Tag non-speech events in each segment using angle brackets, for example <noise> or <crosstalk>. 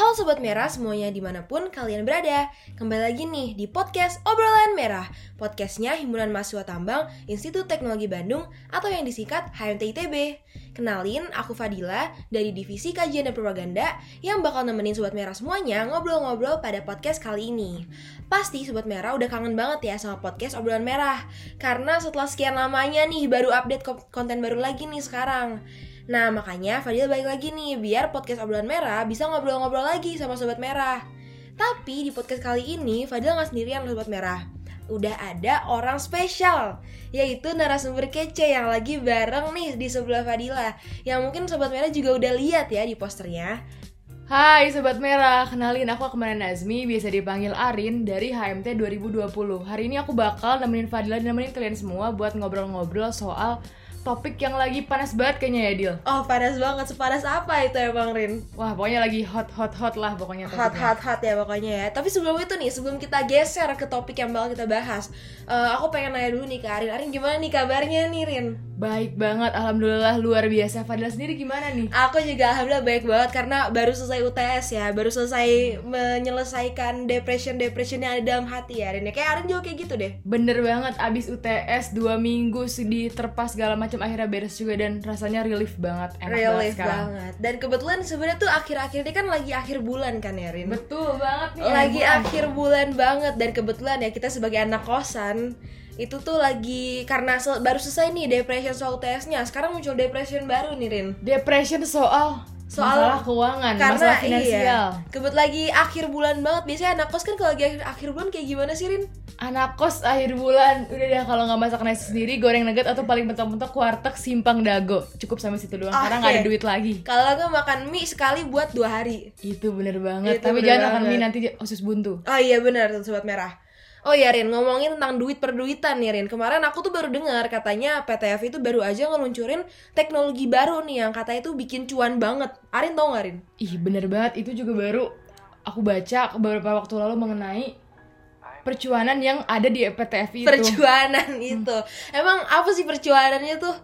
Halo Sobat Merah semuanya di mana pun kalian berada. Kembali lagi nih di podcast Obrolan Merah. Podcastnya Himpunan Mahasiswa Tambang Institut Teknologi Bandung Atau yang disingkat HMT ITB Kenalin, aku Fadila dari Divisi Kajian dan Propaganda Yang bakal nemenin Sobat Merah semuanya ngobrol-ngobrol pada podcast kali ini. Pasti Sobat Merah udah kangen banget ya sama podcast Obrolan Merah. Karena setelah sekian lamanya nih baru update konten baru lagi nih sekarang Nah makanya Fadil balik lagi nih biar podcast obrolan merah bisa ngobrol-ngobrol lagi sama Sobat Merah. Tapi di podcast kali ini Fadil nggak sendirian Sobat Merah. Udah ada orang spesial Yaitu narasumber kece yang lagi bareng nih di sebelah Fadila. Yang mungkin Sobat Merah juga udah lihat ya di posternya. Hai Sobat Merah, kenalin aku Akmana Nazmi, biasa dipanggil Arin dari HMT 2020 Hari ini aku bakal nemenin Fadila dan nemenin kalian semua buat ngobrol-ngobrol soal topik yang lagi panas banget kayaknya ya Dil. Oh panas banget, sepanas apa itu ya Bang Rin? Wah pokoknya lagi hot hot hot lah pokoknya Hot hot hot ya pokoknya ya. Tapi sebelum itu nih, sebelum kita geser ke topik yang bakal kita bahas uh, Aku pengen nanya dulu nih ke Arin. Arin gimana nih kabarnya nih Rin? Baik banget, Alhamdulillah luar biasa Fadila sendiri gimana nih? Aku juga Alhamdulillah baik banget karena baru selesai UTS ya Baru selesai menyelesaikan depression-depression yang ada dalam hati ya Rin ya. Kayak Arin juga kayak gitu deh Bener banget, abis UTS dua minggu sedih terpas segala macam akhirnya beres juga dan rasanya relief banget enak relief banget, banget. dan kebetulan sebenarnya tuh akhir-akhir ini kan lagi akhir bulan kan ya Rin betul banget nih lagi akhir bulan banget dan kebetulan ya kita sebagai anak kosan itu tuh lagi karena sel baru selesai nih depression soal UTS-nya sekarang muncul depression baru nih Rin depression soal soal masalah keuangan, karena masalah finansial. Iya, kebet lagi akhir bulan banget. Biasanya anak kos kan kalau lagi akhir, akhir bulan kayak gimana sih, Rin? Anak kos akhir bulan udah deh kalau nggak masak nasi sendiri, goreng nugget atau paling mentok-mentok warteg simpang dago. Cukup sampai situ doang okay. karena nggak ada duit lagi. Kalau nggak makan mie sekali buat dua hari. Itu bener banget. Itu Tapi bener jangan makan mie nanti usus buntu. Oh iya bener sobat merah. Oh ya Rin, ngomongin tentang duit perduitan nih Rin Kemarin aku tuh baru dengar katanya PTF itu baru aja ngeluncurin teknologi baru nih Yang katanya tuh bikin cuan banget Arin tau gak Rin? Ih bener banget, itu juga baru aku baca beberapa waktu lalu mengenai percuanan yang ada di PTF itu Percuanan hmm. itu Emang apa sih percuanannya tuh?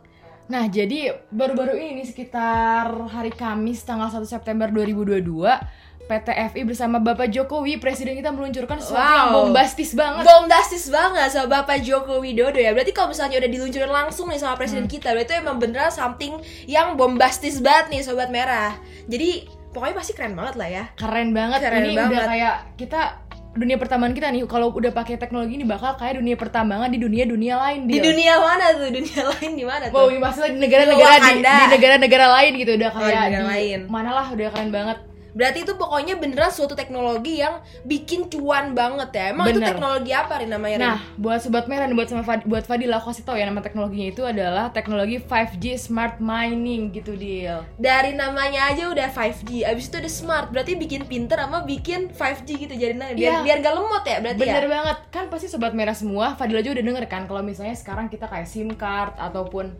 Nah jadi baru-baru ini sekitar hari Kamis tanggal 1 September 2022 PT FI bersama Bapak Jokowi presiden kita meluncurkan sesuatu wow. yang bombastis banget. Bombastis banget sama Bapak Joko Widodo ya. Berarti kalau misalnya udah diluncurin langsung nih sama presiden hmm. kita, berarti emang beneran something yang bombastis banget nih sobat merah. Jadi pokoknya pasti keren banget lah ya. Keren banget. Keren ini banget. udah kayak kita dunia pertambangan kita nih kalau udah pakai teknologi ini bakal kayak dunia pertambangan di dunia dunia lain dia. di dunia mana tuh dunia <laughs> lain di mana tuh oh maksudnya di negara-negara di, di negara-negara lain gitu udah kayak oh, di, lain mana lah udah keren banget Berarti itu pokoknya beneran suatu teknologi yang bikin cuan banget ya. Emang Bener. itu teknologi apa Rin namanya? Nah, buat sobat merah dan buat sama Fad buat Fadil aku kasih tau ya nama teknologinya itu adalah teknologi 5G smart mining gitu deal. Dari namanya aja udah 5G, abis itu udah smart, berarti bikin pinter sama bikin 5G gitu jadi biar yeah. biar gak lemot ya berarti Bener ya. Bener banget. Kan pasti sobat merah semua, Fadil aja udah denger kan kalau misalnya sekarang kita kayak SIM card ataupun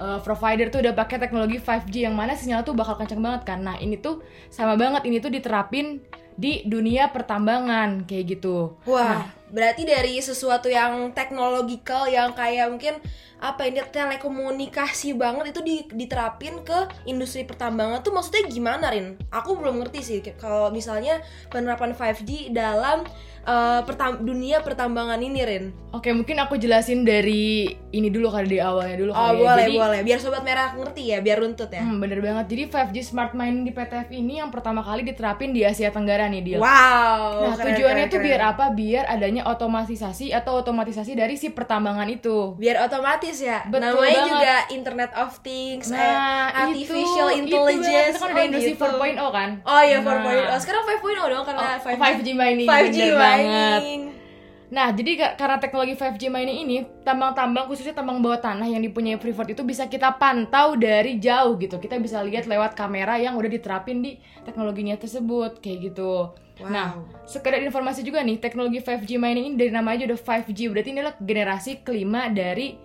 uh, provider tuh udah pakai teknologi 5G yang mana sinyal tuh bakal kenceng banget kan. Nah, ini tuh sama banget ini tuh diterapin di dunia pertambangan kayak gitu. Wah, nah, berarti dari sesuatu yang teknologikal yang kayak mungkin apa ini telekomunikasi banget itu diterapin ke industri pertambangan tuh maksudnya gimana Rin? Aku belum ngerti sih kalau misalnya penerapan 5G dalam uh, pertam dunia pertambangan ini Rin. Oke, mungkin aku jelasin dari ini dulu kali di awalnya dulu Oh, kali ya. boleh, Jadi, boleh. Biar sobat merah ngerti ya, biar runtut ya. Hmm, bener banget. Jadi 5G Smart Mining di PTF ini yang pertama kali diterapin di Asia Tenggara nih, Dil. Wow. Nah, keren, tujuannya keren, tuh keren. biar apa? Biar adanya otomatisasi atau otomatisasi dari si pertambangan itu. Biar otomatis ya. Betul Namanya banget. juga Internet of Things, nah, eh, artificial itu, intelligence. Itu kan udah oh, industri gitu. 4.0 kan? Oh iya, nah. 4.0. Sekarang 5.0 dong karena oh, 5G, 5G mining. 5G banget. Nah, jadi karena teknologi 5G mining ini, tambang-tambang khususnya tambang bawah tanah yang dipunyai Freeport itu bisa kita pantau dari jauh gitu. Kita bisa lihat lewat kamera yang udah diterapin di teknologinya tersebut, kayak gitu. Wow. Nah, sekedar informasi juga nih, teknologi 5G mining ini dari namanya udah 5G, berarti ini adalah generasi kelima dari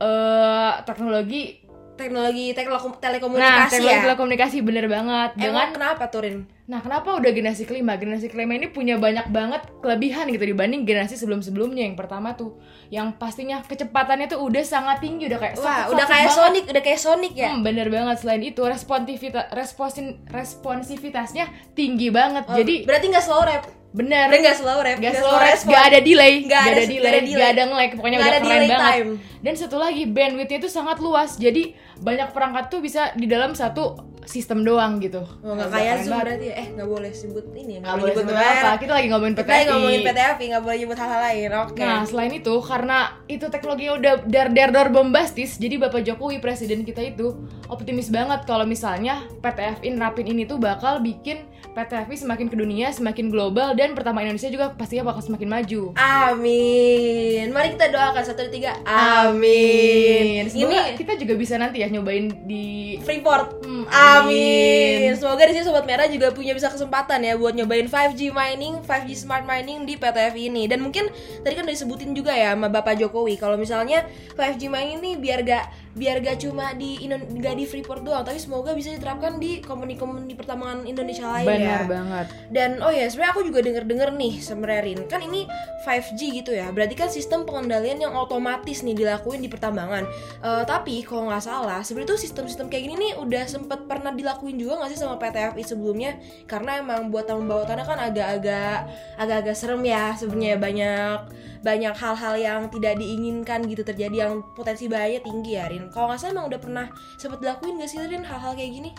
uh, teknologi teknologi teknolo- Nah, telekomunikasi teknologi ya. telekomunikasi bener banget. Dengan Emang kenapa tuh Rin? Nah, kenapa udah generasi kelima? Generasi kelima ini punya banyak banget kelebihan gitu dibanding generasi sebelum-sebelumnya. Yang pertama tuh, yang pastinya kecepatannya tuh udah sangat tinggi, udah kayak Wah, udah kayak banget. Sonic, udah kayak Sonic ya. Hmm, bener banget. Selain itu, responsivitas responsin responsivitasnya tinggi banget. Oh, Jadi berarti nggak slow rap. Bener. Udah nggak slow rap, Gak slow rap, gak ada delay, Nggak gak ada- delay, ada delay. gak ada nge-lag, pokoknya udah ada keren delay banget. time. Dan satu lagi bandwidthnya itu sangat luas, jadi banyak perangkat tuh bisa di dalam satu sistem doang gitu. Oh, Udah kayak Zoom banget. berarti ya. Eh, nggak boleh sebut ini ya. Nggak boleh sebut apa, kita lagi ngomongin Kita PTFI. lagi ngomongin PTFI, nggak boleh nyebut hal-hal lain. Oke. Nah, selain itu karena itu teknologinya udah dar dar dar bombastis, jadi Bapak Jokowi presiden kita itu optimis banget kalau misalnya PTFI nerapin ini tuh bakal bikin PTFI semakin ke dunia, semakin global dan pertama Indonesia juga pastinya bakal semakin maju. Amin. Mari kita doakan satu dua tiga. Amin. Semoga Ini kita juga bisa nanti ya nyobain di Freeport. Hmm, Amin. Semoga di sini sobat merah juga punya bisa kesempatan ya buat nyobain 5G mining, 5G smart mining di PTF ini. Dan mungkin tadi kan udah disebutin juga ya sama Bapak Jokowi kalau misalnya 5G mining ini biar gak biar gak cuma di Indo- gak di Freeport doang, tapi semoga bisa diterapkan di komuni-komuni pertambangan Indonesia lain Benar ya. banget. Dan oh ya, sebenarnya aku juga denger-denger nih sebenarnya Rin. Kan ini 5G gitu ya. Berarti kan sistem pengendalian yang otomatis nih dilakuin di pertambangan. Eh, tapi kalau nggak salah, sebenarnya tuh sistem-sistem kayak gini nih udah sempet pernah dilakuin juga nggak sih sama PTFI sebelumnya? Karena emang buat tahun bawah tanah kan agak-agak agak-agak serem ya sebenarnya banyak banyak hal-hal yang tidak diinginkan gitu terjadi yang potensi bahaya tinggi ya Rin. Kalau nggak salah emang udah pernah sempet dilakuin gak sih Rin hal-hal kayak gini?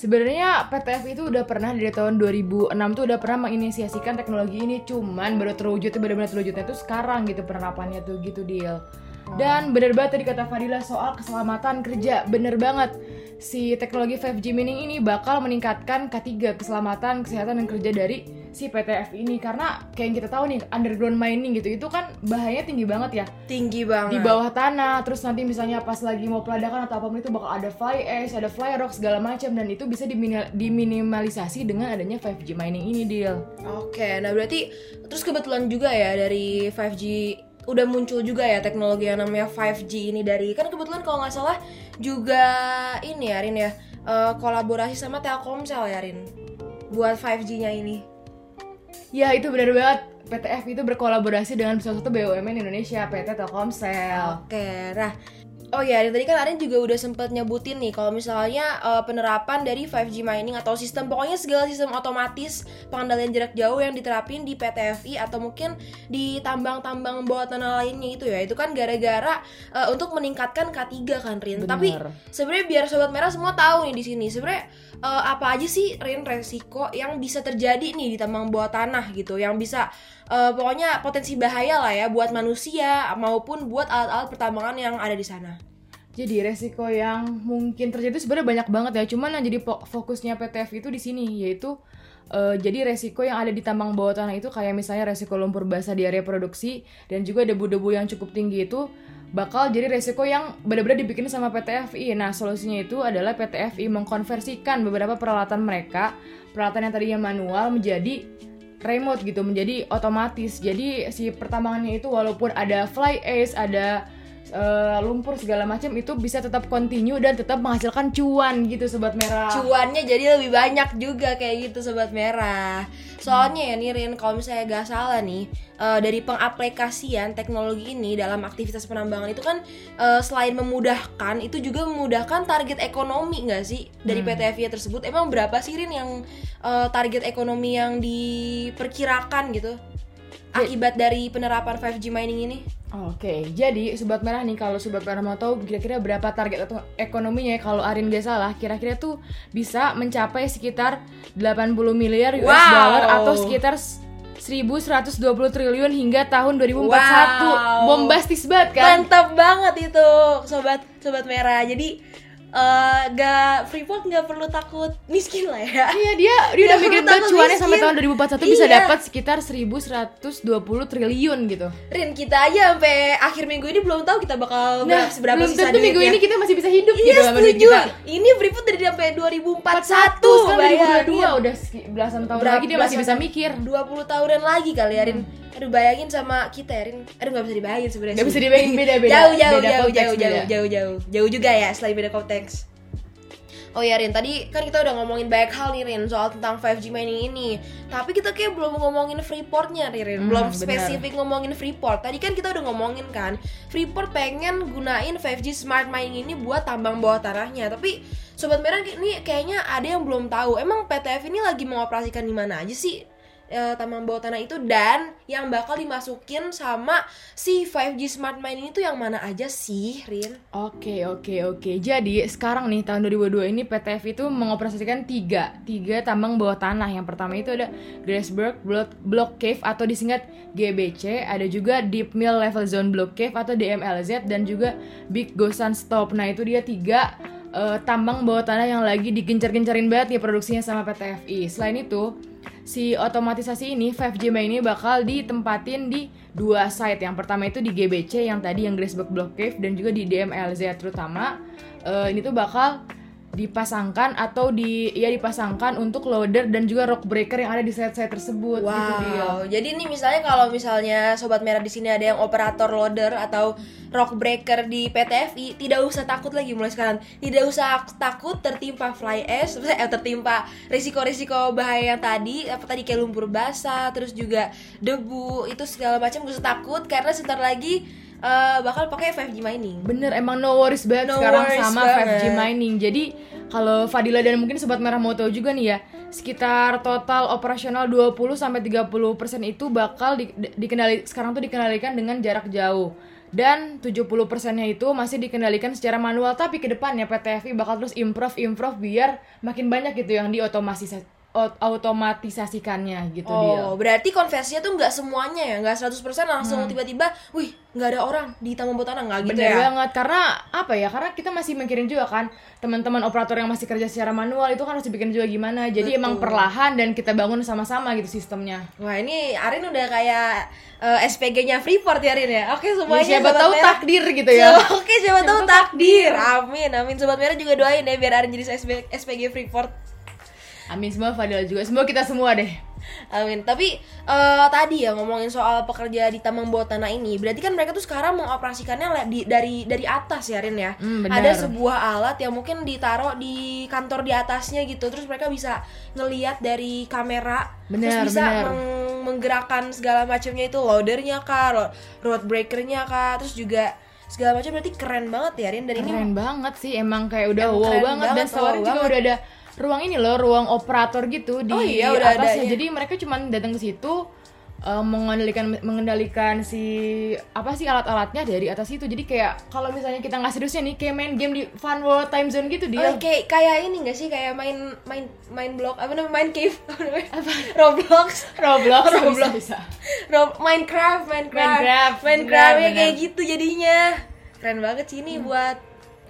Sebenarnya PTF itu udah pernah dari tahun 2006 tuh udah pernah menginisiasikan teknologi ini cuman baru terwujud benar-benar terwujudnya tuh sekarang gitu penerapannya tuh gitu deal. Dan bener banget tadi kata Fadila soal keselamatan kerja bener banget si teknologi 5G mining ini bakal meningkatkan K3 keselamatan kesehatan dan kerja dari si PTF ini. Karena kayak yang kita tahu nih underground mining gitu itu kan bahayanya tinggi banget ya. Tinggi banget. di bawah tanah terus nanti misalnya pas lagi mau peledakan atau apa pun itu bakal ada fly ash ada fly rock segala macam. Dan itu bisa dimini- diminimalisasi dengan adanya 5G mining ini deal Oke, nah berarti terus kebetulan juga ya dari 5G udah muncul juga ya teknologi yang namanya 5G ini dari kan kebetulan kalau nggak salah juga ini ya Rin ya eh, kolaborasi sama Telkomsel ya Rin? Buat 5G-nya ini. Ya itu benar banget. PTF itu berkolaborasi dengan salah satu BUMN Indonesia PT Telkomsel. Oke, nah Oh ya, tadi kan Arin juga udah sempet nyebutin nih kalau misalnya eh, penerapan dari 5G mining atau sistem pokoknya segala sistem otomatis pengendalian jarak jauh yang diterapin di PTFI atau mungkin di tambang-tambang bawah tanah lainnya itu ya. Itu kan gara-gara eh, untuk meningkatkan K3 kan Rin. Bener. Tapi sebenarnya biar sobat merah semua tahu nih di sini sebenarnya eh, apa aja sih Rin resiko yang bisa terjadi nih di tambang bawah tanah gitu yang bisa eh, pokoknya potensi bahaya lah ya buat manusia maupun buat alat-alat pertambangan yang ada di sana. Jadi resiko yang mungkin terjadi sebenarnya banyak banget ya. Cuman yang jadi fokusnya PTF itu di sini yaitu eh, jadi resiko yang ada di tambang bawah tanah itu kayak misalnya resiko lumpur basah di area produksi dan juga debu-debu yang cukup tinggi itu bakal jadi resiko yang benar-benar dibikin sama PTFI. Nah, solusinya itu adalah PTFI mengkonversikan beberapa peralatan mereka, peralatan yang tadinya manual menjadi remote gitu, menjadi otomatis. Jadi si pertambangannya itu walaupun ada fly ash, ada eh, lumpur segala macam itu bisa tetap continue dan tetap menghasilkan cuan gitu sobat merah. Cuannya jadi lebih banyak juga kayak gitu sobat merah. Soalnya ya nih Rin, kalau misalnya gak salah nih eh, dari pengaplikasian teknologi ini dalam aktivitas penambangan itu kan eh, selain memudahkan itu juga memudahkan target ekonomi nggak sih dari PTFI tersebut? Emang berapa sih Rin yang eh, target ekonomi yang diperkirakan gitu akibat dari penerapan 5G mining ini? Oke, jadi sobat merah nih kalau sobat merah mau tahu kira-kira berapa target atau ekonominya ya, kalau Arin gak salah, kira-kira tuh bisa mencapai sekitar 80 miliar US Wow. dollar atau sekitar 1120 triliun hingga tahun 2041. Wow. Bombastis banget kan? Mantap banget itu, sobat sobat merah. Jadi eh gak Freeport nggak perlu takut miskin lah ya. Iya dia dia udah Nggak bikin perlu banget cuannya sampai tahun 2041 bisa Iya. dapat sekitar 1120 triliun gitu. Rin kita aja sampai akhir minggu ini belum tahu kita bakal Nah, berapa seberapa belum sisa tentu minggu ini kita masih bisa hidup Iya gitu setuju. kita. Ini Freeport dari sampai 2041 sekarang bayangin. 2022 udah belasan tahun Berapa lagi dia masih bisa mikir. 20 tahunan lagi kali ya Rin. Aduh bayangin sama kita ya, Rin. Aduh nggak bisa dibayangin sebenarnya. Nggak bisa dibayangin, beda-beda. jauh jauh Beda jauh jauh jauh beda. jauh jauh jauh juga ya selain beda konteks. Oh ya Rin, tadi kan kita udah ngomongin banyak hal nih Rin soal tentang 5G mining ini Tapi kita kayak belum ngomongin Freeportnya nih Rin Hmm, Belum benar. spesifik ngomongin Freeport Tadi kan kita udah ngomongin kan Freeport pengen gunain 5G smart mining ini buat tambang bawah tanahnya Tapi Sobat Merah ini kayaknya ada yang belum tahu Emang PTF ini lagi mengoperasikan di mana aja sih? Eh, tambang bawah tanah itu dan yang bakal dimasukin sama si 5G smart mining itu yang mana aja sih, Rin? Oke oke oke. Jadi sekarang nih tahun 2022 ini PTF itu mengoperasikan tiga tiga tambang bawah tanah. Yang pertama itu ada Grassberg Block, Cave atau disingkat GBC. Ada juga Deep Mill Level Zone Block Cave atau DMLZ dan juga Big Gosan Stop. Nah itu dia tiga eh, tambang bawah tanah yang lagi digencar-gencarin banget nih produksinya sama PTFI. Selain itu si otomatisasi ini 5G Mine ini bakal ditempatin di dua site. Yang pertama itu di GBC yang tadi yang Graceberg Block Cave dan juga di DMLZ terutama eh, ini tuh bakal dipasangkan atau di ya dipasangkan untuk loader dan juga rock breaker yang ada di site-site tersebut gitu. Wow. Jadi nih misalnya kalau misalnya sobat merah di sini ada yang operator loader atau rock breaker di PTFI, tidak usah takut lagi mulai sekarang. Tidak usah takut tertimpa fly ash, <laughs> eh, tertimpa risiko-risiko bahaya yang tadi, apa tadi kayak lumpur basah, terus juga debu, itu segala macam gak usah takut karena sebentar lagi eh, bakal pakai 5G mining. Bener emang no worries banget No sekarang worries sama banget. 5G mining. Jadi kalau Fadila dan mungkin sobat merah mau tahu juga nih ya, sekitar total operasional 20 sampai 30% itu bakal di, di- dikendali sekarang tuh dikendalikan dengan jarak jauh. Dan 70%-nya itu masih dikendalikan secara manual tapi ke depannya PTFI bakal terus improve improve biar makin banyak gitu yang diotomatisasi ot- automatisasikannya gitu dia. Oh, berarti konversinya tuh nggak semuanya ya, nggak 100% langsung tiba-tiba, wih, nggak ada orang di tambang bawah tanah nggak gitu Bener ya? banget karena apa ya? Karena kita masih mikirin juga kan teman-teman operator yang masih kerja secara manual itu kan harus dibikin juga gimana. Jadi Betul. emang perlahan dan kita bangun sama-sama gitu sistemnya. Wah ini Arin udah kayak eh, SPG-nya Freeport ya Arin ya. Oke Ya, semuanya siapa Sobat tahu Merah. takdir gitu ya. <laughs> Oke siapa tahu takdir. Amin amin sobat merah juga doain ya biar Arin jadi SPG Freeport. Amin semua Fadila juga. Semua kita semua deh. Amin. Tapi eh, tadi ya ngomongin soal pekerja di tambang bawah tanah ini, berarti kan mereka tuh sekarang mengoperasikannya di- dari dari atas ya Rin ya. Hmm, benar. Ada sebuah alat yang mungkin ditaruh di kantor di atasnya gitu, terus mereka bisa ngelihat dari kamera, terus Benar, bisa benar. meng- menggerakkan segala macamnya itu loadernya ro- road breakernya kah, terus juga segala macam berarti keren banget ya Rin dan ini Keren banget sih emang kayak udah wow keren banget dan banget, sekarang wow juga banget. udah ada ruang ini loh, ruang operator gitu di Oh iya, udah ada, atasnya. iya. Jadi mereka cuma datang ke situ eh, mengendalikan mengendalikan si apa sih alat-alatnya dari atas itu. Jadi kayak kalau misalnya kita nggak seriusnya nih kayak main game di Fun World Time Zone gitu Oh, dia. kayak kayak ini gak sih kayak main main main blok apa namanya main cave <laughs> apa namanya Roblox Roblox, <laughs> Roblox. bisa, bisa. Rob Minecraft Minecraft Minecraft, Minecraft ya benar, kayak gitu jadinya keren banget sih ini buat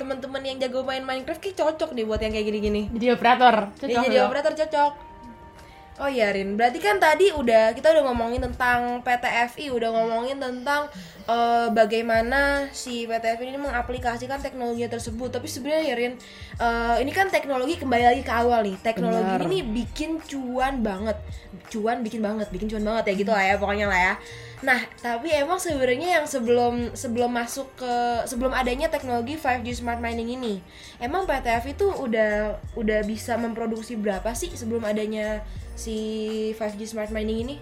teman-teman yang jago main Minecraft kayak cocok nih buat yang kayak gini-gini Jadi operator. dia Cocok jadi loh. operator cocok Oh iya Rin, berarti kan tadi udah kita udah ngomongin tentang PTFI, udah ngomongin tentang eh, bagaimana si PTFI ini mengaplikasikan teknologi tersebut. Tapi sebenarnya ya Rin, eh, ini kan teknologi kembali lagi ke awal nih. Teknologi Benar. ini bikin cuan banget, cuan bikin banget, bikin cuan banget ya gitu lah ya pokoknya lah ya. Nah, tapi emang sebenarnya yang sebelum sebelum masuk ke sebelum adanya teknologi 5G smart mining ini, emang PTF itu udah udah bisa memproduksi berapa sih sebelum adanya si 5G smart mining ini?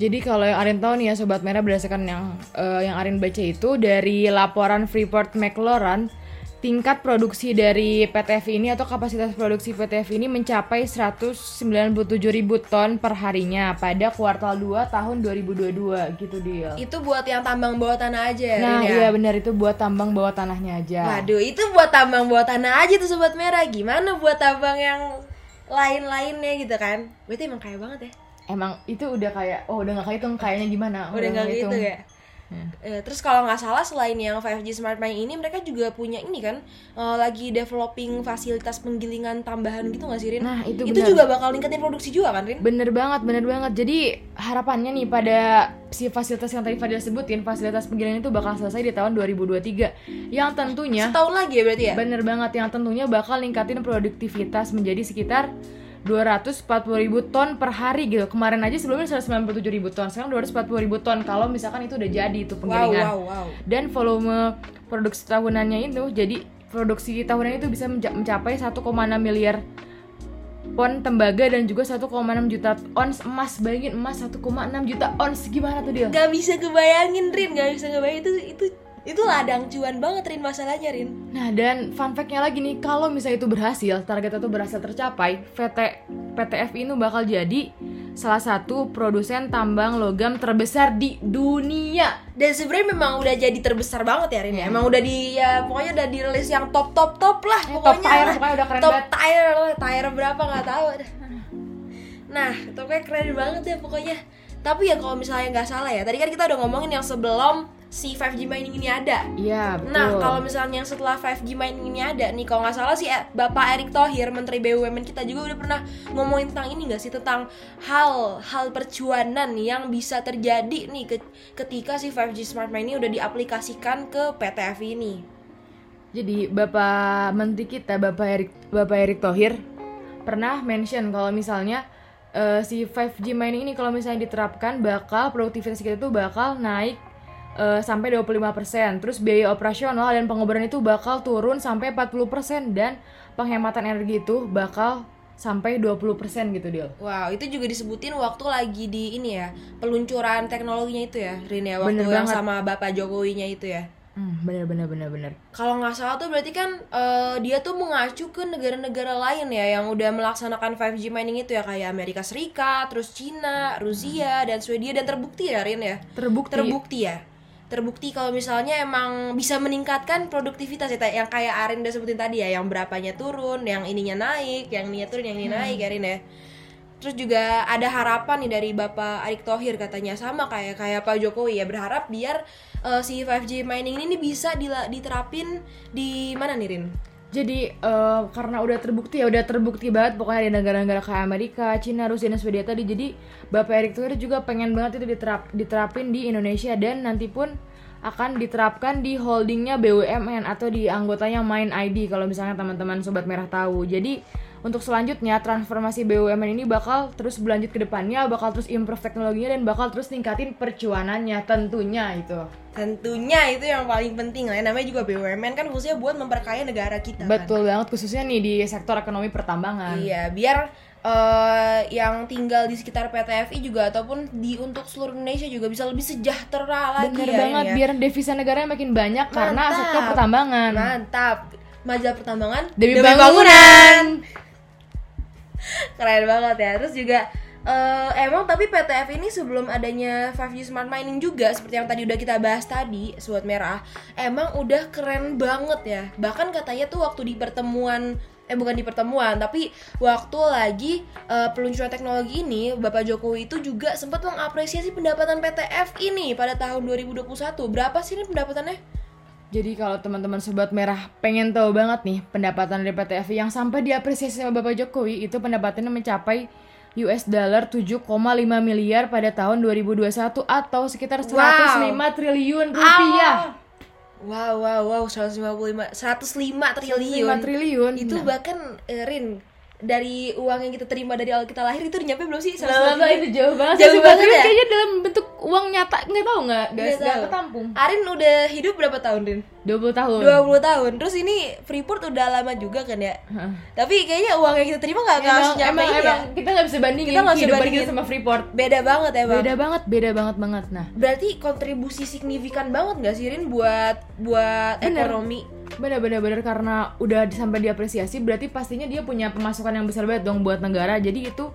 Jadi kalau yang Arin tahu nih ya sobat merah berdasarkan yang eh, yang Arin baca itu dari laporan Freeport McLaren tingkat produksi dari PTF ini atau kapasitas produksi PTF ini mencapai 197.000 ton per harinya pada kuartal 2 tahun 2022 gitu dia. Itu buat yang tambang bawah tanah aja ya, Nah, Rin, ya? iya benar itu buat tambang bawah tanahnya aja. Waduh, itu buat tambang bawah tanah aja tuh sobat merah. Gimana buat tambang yang lain-lainnya gitu kan? Berarti emang kaya banget ya. Emang itu udah kayak oh udah nggak kehitung kayaknya gimana? Udah nggak ngehitung. gitu ya. Eh, terus kalau nggak salah selain yang 5G Smart Mining ini mereka juga punya ini kan eh, lagi developing fasilitas penggilingan tambahan gitu nggak sih Rin? Nah, itu juga bakal ningkatin produksi juga kan Rin? Bener banget, bener banget. Jadi harapannya nih pada si fasilitas yang tadi Fadil sebutin, fasilitas penggilingan itu bakal selesai di tahun 2023. Yang tentunya Setahun lagi ya berarti ya? bener banget, yang tentunya bakal ningkatin produktivitas menjadi sekitar 240 ribu ton per hari gitu. Kemarin aja sebelumnya 197 ribu ton sekarang 240 ribu ton. Kalau misalkan itu udah jadi itu penggilingan. Wow, wow, wow. dan volume produksi tahunannya itu jadi produksi tahunannya itu bisa menca- mencapai 1,6 miliar pon tembaga dan juga 1,6 juta ons emas. Bayangin emas 1,6 juta ons. Gimana tuh dia Gak bisa kebayangin Rin, gak bisa kebayangin itu itu itu ladang cuan banget Rin masalahnya Rin. Nah dan fun fact-nya lagi nih, kalau misalnya itu berhasil, target itu berhasil tercapai, PT PTF ini bakal jadi salah satu produsen tambang logam terbesar di dunia. Dan sebenarnya memang udah jadi terbesar banget ya Rin ya. Iya. Emang udah di ya pokoknya udah di list yang top top top lah Eh, top pokoknya. tier, lah. pokoknya udah keren top banget. tier lah, tier berapa nggak tahu. Nah, itu kayak keren banget ya pokoknya. Tapi ya kalau misalnya nggak salah ya, tadi kan kita udah ngomongin yang sebelum si 5G mining ini ada. Iya, betul. Nah, kalau misalnya yang setelah 5G mining ini ada nih, kalau nggak salah sih eh, Bapak Erick Thohir, Menteri BUMN kita juga udah pernah ngomongin tentang ini nggak sih tentang hal hal percuanan yang bisa terjadi nih ke- ketika si 5G smart mining udah diaplikasikan ke PTF ini. Jadi Bapak Menteri kita, Bapak Erik Bapak Erik Thohir pernah mention kalau misalnya eh, si 5G mining ini kalau misalnya diterapkan bakal produktivitas kita tuh bakal naik eh, sampai 25%. Terus biaya operasional dan pengobaran itu bakal turun sampai 40% dan penghematan energi itu bakal sampai 20% gitu Dil. Wow, itu juga disebutin waktu lagi di ini ya, peluncuran teknologinya itu ya, Rin ya, waktu Bener yang banget. sama Bapak Jokowinya itu ya. Hmm, bener bener bener bener. Kalau nggak salah tuh berarti kan eh, dia tuh mengacu ke negara-negara lain ya yang udah melaksanakan 5G mining itu ya kayak Amerika Serikat, terus Cina, Rusia dan Swedia dan terbukti ya Rin ya. Terbukti. Terbukti ya. Terbukti kalau misalnya emang bisa meningkatkan produktivitas ya yang kayak Arin udah sebutin tadi ya, yang berapanya turun, yang ininya naik, yang ininya turun, yang ini naik ya Rin ya. Terus juga ada harapan nih dari Bapak Erick Thohir katanya sama kayak kayak Pak Jokowi ya berharap biar eh, si 5G mining ini bisa diterapin di mana nih Rin? Jadi eh, karena udah terbukti ya udah terbukti banget pokoknya di negara-negara kayak Amerika, Cina, Rusia dan Swedia tadi. Jadi Bapak Erick Thohir juga pengen banget itu diterap diterapin di Indonesia dan nanti pun akan diterapkan di holdingnya BUMN atau di anggotanya Main ID kalau misalnya teman-teman sobat merah tahu. Jadi untuk selanjutnya transformasi BUMN ini bakal terus berlanjut ke depannya, bakal terus improve teknologinya dan bakal terus ningkatin percuanannya tentunya itu. Tentunya itu yang paling penting lah ya. Namanya juga BUMN kan khususnya buat memperkaya negara kita kan. Betul banget khususnya nih di sektor ekonomi pertambangan. Iya, biar eh, yang tinggal di sekitar PTFI juga ataupun di untuk seluruh Indonesia juga bisa lebih sejahtera lagi Bener ya, banget, ya. biar devisa negaranya makin banyak karena Mantap. sektor pertambangan. Mantap. Majalah pertambangan Demi demi bangunan. Keren banget ya. Terus juga eh, emang tapi PTF ini sebelum adanya 5G smart mining juga seperti yang tadi udah kita bahas tadi, Sobat Merah, emang udah keren banget ya. Bahkan katanya tuh waktu di pertemuan eh bukan di pertemuan tapi waktu lagi eh, peluncuran teknologi ini Bapak Jokowi itu juga sempat mengapresiasi pendapatan PTF ini pada tahun 2021 berapa sih ini pendapatannya? Jadi kalau teman-teman sobat merah pengen tahu banget nih pendapatan dari PTFI yang sampai diapresiasi sama Bapak Jokowi itu pendapatannya mencapai US dollar 7,5 miliar pada tahun 2021 atau sekitar 105 triliun rupiah. Wow wow wow 155 105 triliun 105 triliun. itu Nah. bahkan eh, Rin dari uang yang kita terima dari awal kita lahir itu udah nyampe belum sih? 105 Lama triliun? itu jauh banget. Jauh 105 banget ya? Kayaknya dalam uang nyata nggak tahu nggak guys Nggak ketampung. Arin udah hidup berapa tahun Rin? 20 tahun. 20 tahun. Terus ini Freeport udah lama juga kan ya. Heeh. Tapi kayaknya uang yang kita terima nggak nggak Emang, langsung nyampe emang, ya. emang kita nggak bisa bandingin Kita nggak bisa bandingin. kita sama Freeport. Beda banget ya bang. Beda banget, beda banget banget. Nah, Berarti kontribusi signifikan banget nggak sih Rin buat buat Bener. ekonomi? bener-bener bener karena udah sampai diapresiasi, berarti pastinya dia punya pemasukan yang besar banget dong buat negara. Jadi itu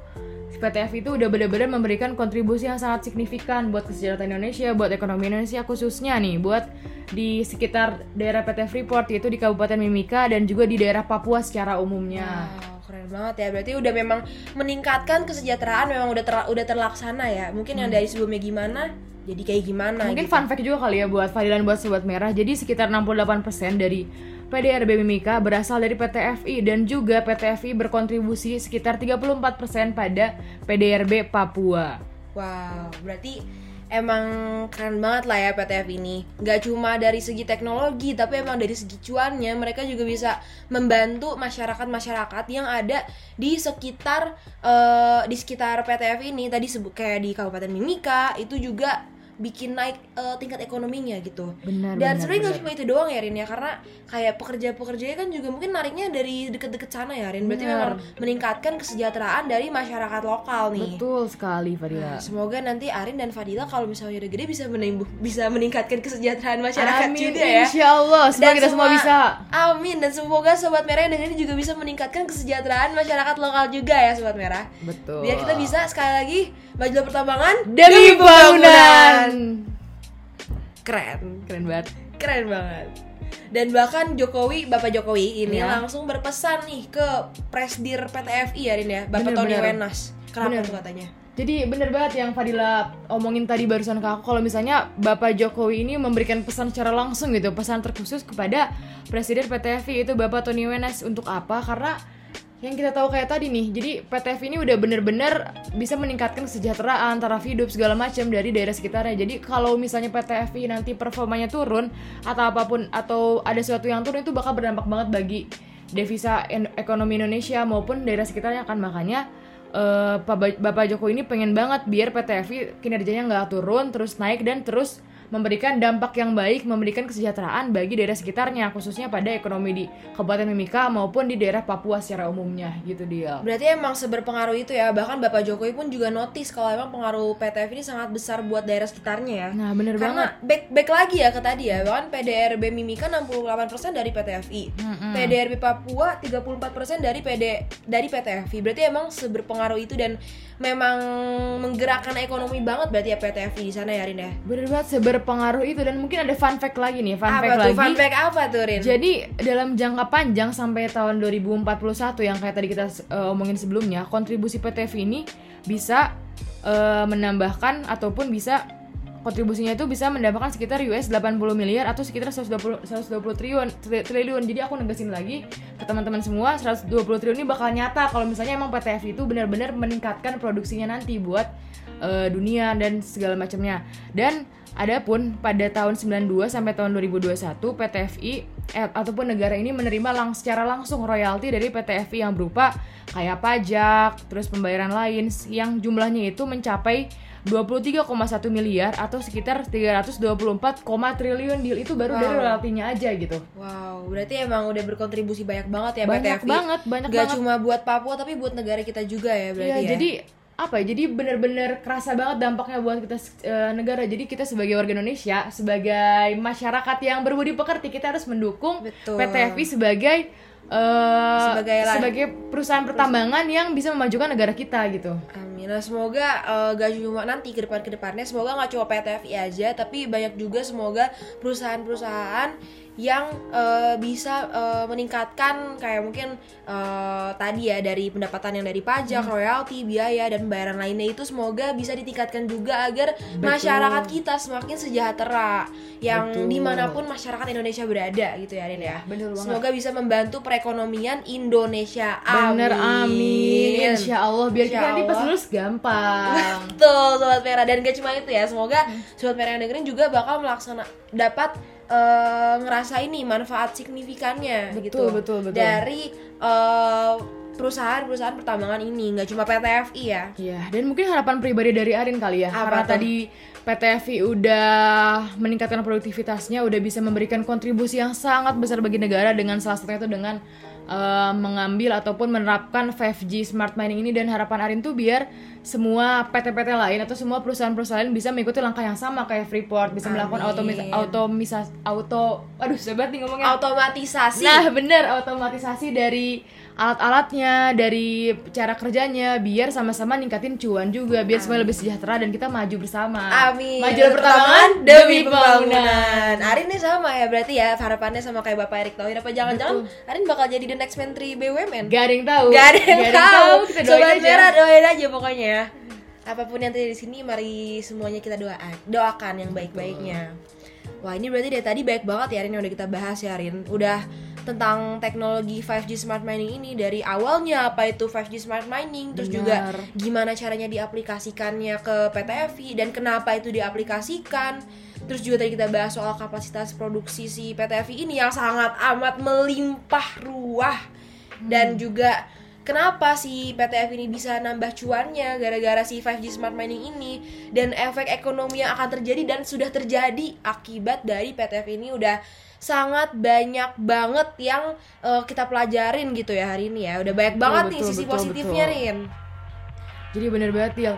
PTF itu udah bener-bener memberikan kontribusi yang sangat signifikan buat kesejahteraan Indonesia, buat ekonomi Indonesia khususnya nih, buat di sekitar daerah PT Freeport yaitu di Kabupaten Mimika dan juga di daerah Papua secara umumnya. Wow, keren banget ya. Berarti udah memang meningkatkan kesejahteraan memang udah ter- udah terlaksana ya. Mungkin yang dari sebelumnya gimana jadi kayak gimana Mungkin gitu. fun fact juga kali ya buat Fadilan buat Sobat Merah. Jadi sekitar 68% dari PDRB Mimika berasal dari PTFI dan juga PTFI berkontribusi sekitar 34% pada PDRB Papua. Wow, berarti emang keren banget lah ya PTF ini. Gak cuma dari segi teknologi, tapi emang dari segi cuannya mereka juga bisa membantu masyarakat-masyarakat yang ada di sekitar eh, di sekitar PTF ini. Tadi sebut kayak di Kabupaten Mimika itu juga bikin naik eh, tingkat ekonominya gitu. Benar, Dan sebenarnya nggak cuma itu doang ya Rin ya, karena kayak pekerja-pekerjanya kan juga mungkin nariknya dari deket-deket sana ya Rin. Berarti Benar. memang meningkatkan kesejahteraan dari masyarakat lokal nih. Betul sekali Nah, Fadila. semoga nanti Arin dan Fadila kalau misalnya udah gede bisa menimbuh, bisa meningkatkan kesejahteraan masyarakat Amin, juga ya. insya Allah. Semoga kita semua bisa. Amin dan semoga sobat merah yang dengerin juga bisa meningkatkan kesejahteraan masyarakat lokal juga ya sobat merah. Betul. Biar kita bisa sekali lagi majulah pertambangan demi pembangunan. Keren, Keren banget. keren banget. Dan bahkan Jokowi, Bapak Jokowi ini Iya. langsung berpesan nih ke Presdir PTFI ya Rin ya, Bapak Bener, Tony bener. Wenas. Kenapa Bener. tuh katanya? Jadi bener banget yang Fadila omongin tadi barusan ke aku kalau misalnya Bapak Jokowi ini memberikan pesan secara langsung gitu, pesan terkhusus kepada Presiden PTFI itu Bapak Tony Wenas untuk apa? Karena yang kita tahu kayak tadi nih, jadi PTFI ini udah bener-bener bisa meningkatkan kesejahteraan, taraf hidup segala macam dari daerah sekitarnya. Jadi kalau misalnya PTFI nanti performanya turun atau apa pun atau ada sesuatu yang turun itu bakal berdampak banget bagi devisa ekonomi Indonesia maupun daerah sekitarnya kan makanya Pak- Bapak Jokowi ini pengen banget biar PTFI kinerjanya nggak turun terus naik dan terus memberikan dampak yang baik, memberikan kesejahteraan bagi daerah sekitarnya, khususnya pada ekonomi di Kabupaten Mimika maupun di daerah Papua secara umumnya, gitu dia. Berarti emang seberpengaruh itu ya. Bahkan Bapak Jokowi pun juga notice kalau emang pengaruh PTF ini sangat besar buat daerah sekitarnya ya. Nah, bener banget. Karena back back lagi ya ke tadi ya. Bahkan PDRB Mimika 68% dari PTFI. PDRB Papua 34% dari PD dari PTFI. Berarti emang seberpengaruh itu dan memang menggerakkan ekonomi banget berarti ya PTFI di sana ya Rin ya. Bener banget seberpengaruh itu dan mungkin ada fun fact lagi nih, fun apa fact tuh? lagi. Fun fact apa tuh Rin? Jadi dalam jangka panjang sampai tahun 2041 yang kayak tadi kita uh, omongin sebelumnya, kontribusi PTV ini bisa uh, menambahkan ataupun bisa kontribusinya itu bisa mendapatkan sekitar US 80 miliar atau sekitar 120 120 triliun tri- triliun. Jadi aku negasin lagi ke teman-teman semua 120 triliun ini bakal nyata kalau misalnya emang PTF itu benar-benar meningkatkan produksinya nanti buat uh, dunia dan segala macamnya. Dan adapun pada tahun 92 sampai tahun 2021 PTFI eh, ataupun negara ini menerima lang secara langsung royalti dari PTFI yang berupa kayak pajak, terus pembayaran lain yang jumlahnya itu mencapai 23,1 miliar atau sekitar 324, triliun deal itu baru dari Wow. royaltinya aja gitu. Wow, berarti emang udah berkontribusi banyak banget ya Banyak PTFI. banget, banyak Gak banget. cuma buat Papua tapi buat negara kita juga ya berarti Iya, ya. jadi apa ya? Jadi bener-bener kerasa banget dampaknya buat kita eh, negara. Jadi kita sebagai warga Indonesia, sebagai masyarakat yang berbudi pekerti, kita harus mendukung Betul. PTFI sebagai eh, Sebagai sebagai perusahaan pertambangan yang bisa memajukan negara kita gitu. Amin. Nah, semoga eh, gak cuma nanti ke depan ke depannya semoga nggak cuma PTFI aja tapi banyak juga semoga perusahaan-perusahaan yang eh, bisa eh, meningkatkan kayak mungkin eh, tadi ya dari pendapatan yang dari pajak, Hmm. royalti, biaya dan pembayaran lainnya itu semoga bisa ditingkatkan juga agar masyarakat kita semakin sejahtera yang Betul. di mana pun masyarakat Indonesia berada gitu ya Rin ya. bener banget. Semoga bisa membantu perekonomian Indonesia. Bener amin. Insya Allah biar kita Insya nanti pas Allah. lulus gampang. <laughs> Betul sobat merah dan gak cuma itu ya semoga sobat merah yang dengerin juga bakal melaksana dapat eh, ngerasain nih manfaat signifikannya Betul, gitu betul, betul. dari eh, perusahaan-perusahaan pertambangan ini nggak cuma PTFI ya Iya, dan mungkin harapan pribadi dari Arin kali ya. Apa Karena tuh? tadi PTFI udah meningkatkan produktivitasnya, udah bisa memberikan kontribusi yang sangat besar bagi negara dengan salah satunya itu dengan eh, mengambil ataupun menerapkan 5G smart mining ini dan harapan Arin tuh biar semua PT-PT lain atau semua perusahaan-perusahaan lain bisa mengikuti langkah yang sama kayak Freeport bisa melakukan Amin. automis automisasi auto aduh sobat nih ngomongnya automatisasi Nah, bener automatisasi dari alat-alatnya, dari cara kerjanya, biar sama-sama ningkatin cuan juga, biar semua lebih sejahtera dan kita maju bersama. Amin. Maju pertambangan demi pembangunan. Arin nih sama ya berarti ya harapannya sama kayak Bapak Erick Thohir apa jangan-jangan Arin bakal jadi the next menteri BUMN? Gak ada yang tahu. Gak ada yang tahu. Kita doain Sobat aja. merah doain aja pokoknya. ya. Apa pun yang terjadi di sini, mari semuanya kita doakan, doakan yang baik-baiknya. Wah ini berarti dari tadi baik banget ya Rin yang udah kita bahas ya Rin. Udah tentang teknologi 5G smart mining ini dari awalnya apa itu 5G smart mining, terus juga gimana caranya diaplikasikannya ke PTFI dan kenapa itu diaplikasikan. Terus juga tadi kita bahas soal kapasitas produksi si PTFI ini yang sangat amat melimpah ruah. Dan juga kenapa si PTF ini bisa nambah cuannya gara-gara si 5G smart mining ini dan efek ekonomi yang akan terjadi dan sudah terjadi akibat dari PTF ini udah sangat banyak banget yang eh, kita pelajarin gitu ya hari ini ya udah banyak banget nih betul, sisi betul, positifnya betul. Rin Jadi bener banget Til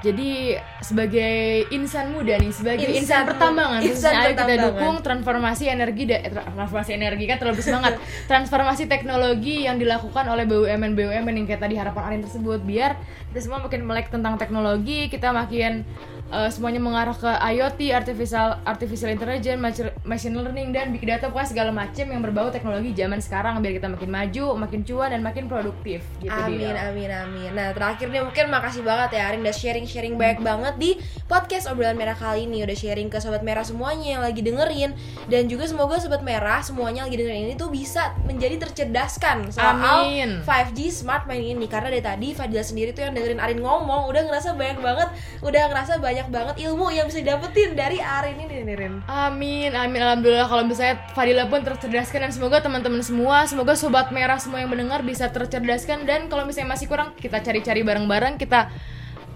Jadi sebagai insan muda nih, sebagai Insan insan, pertambangan, <laughs> insan ayo kita dukung transformasi energi da- tra- transformasi energi kan terlalu semangat. <laughs> transformasi teknologi yang dilakukan oleh BUMN BUMN yang kayak tadi harapan Arin tersebut biar kita semua makin melek tentang teknologi, kita makin eh, semuanya mengarah ke IoT, artificial artificial intelligence, machi- machine learning dan big data pokoknya segala macam yang berbau teknologi zaman sekarang biar kita makin maju, makin cuan dan makin produktif gitu Amin, Dil. amin, amin. Nah, terakhir nih mungkin makasih banget ya Arin udah sharing-sharing banyak banget di podcast obrolan merah kali ini. Udah sharing ke sobat merah semuanya yang lagi dengerin dan juga semoga sobat merah semuanya lagi dengerin ini tuh bisa menjadi tercerdaskan soal Amin. 5G smart main ini karena dari tadi Fadila sendiri tuh yang dengerin Arin ngomong udah ngerasa banyak banget, udah ngerasa banyak banget ilmu yang bisa didapetin dari Arin ini nih, Rin. Amin, amin, alhamdulillah kalau misalnya Fadila pun tercerdaskan dan semoga teman-teman semua, semoga sobat merah semua yang mendengar bisa tercerdaskan dan kalau misalnya masih kurang kita cari-cari bareng-bareng, kita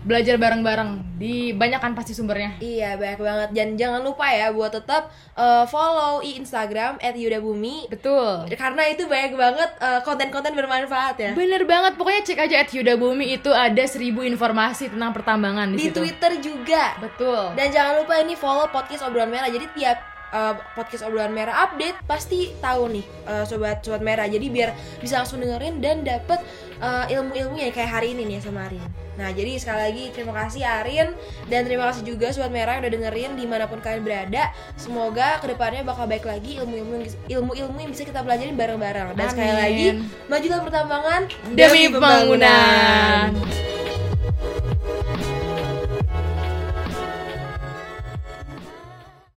belajar bareng-bareng di banyak kan pasti sumbernya. Iya banyak banget dan jangan lupa ya buat tetap uh, follow i Instagram @yudabumi Betul. karena itu banyak banget uh, konten-konten bermanfaat ya. Bener banget, pokoknya cek aja at Yuda Bumi itu ada seribu informasi tentang pertambangan di, Di situ. Twitter juga. Betul. Dan jangan lupa ini follow podcast obrolan merah. Jadi tiap uh, podcast obrolan merah update pasti tahu nih uh, sobat sobat merah. Jadi biar bisa langsung dengerin dan dapet uh, ilmu-ilmunya kayak hari ini nih sama Arin. Nah jadi sekali lagi terima kasih Arin dan terima kasih juga sobat merah yang udah dengerin di mana pun kalian berada. Semoga ke depannya bakal baik lagi ilmu-ilmu ilmu-ilmu yang bisa kita pelajarin bareng-bareng. Dan sekali Amin. lagi majulah pertambangan Demi pembangunan.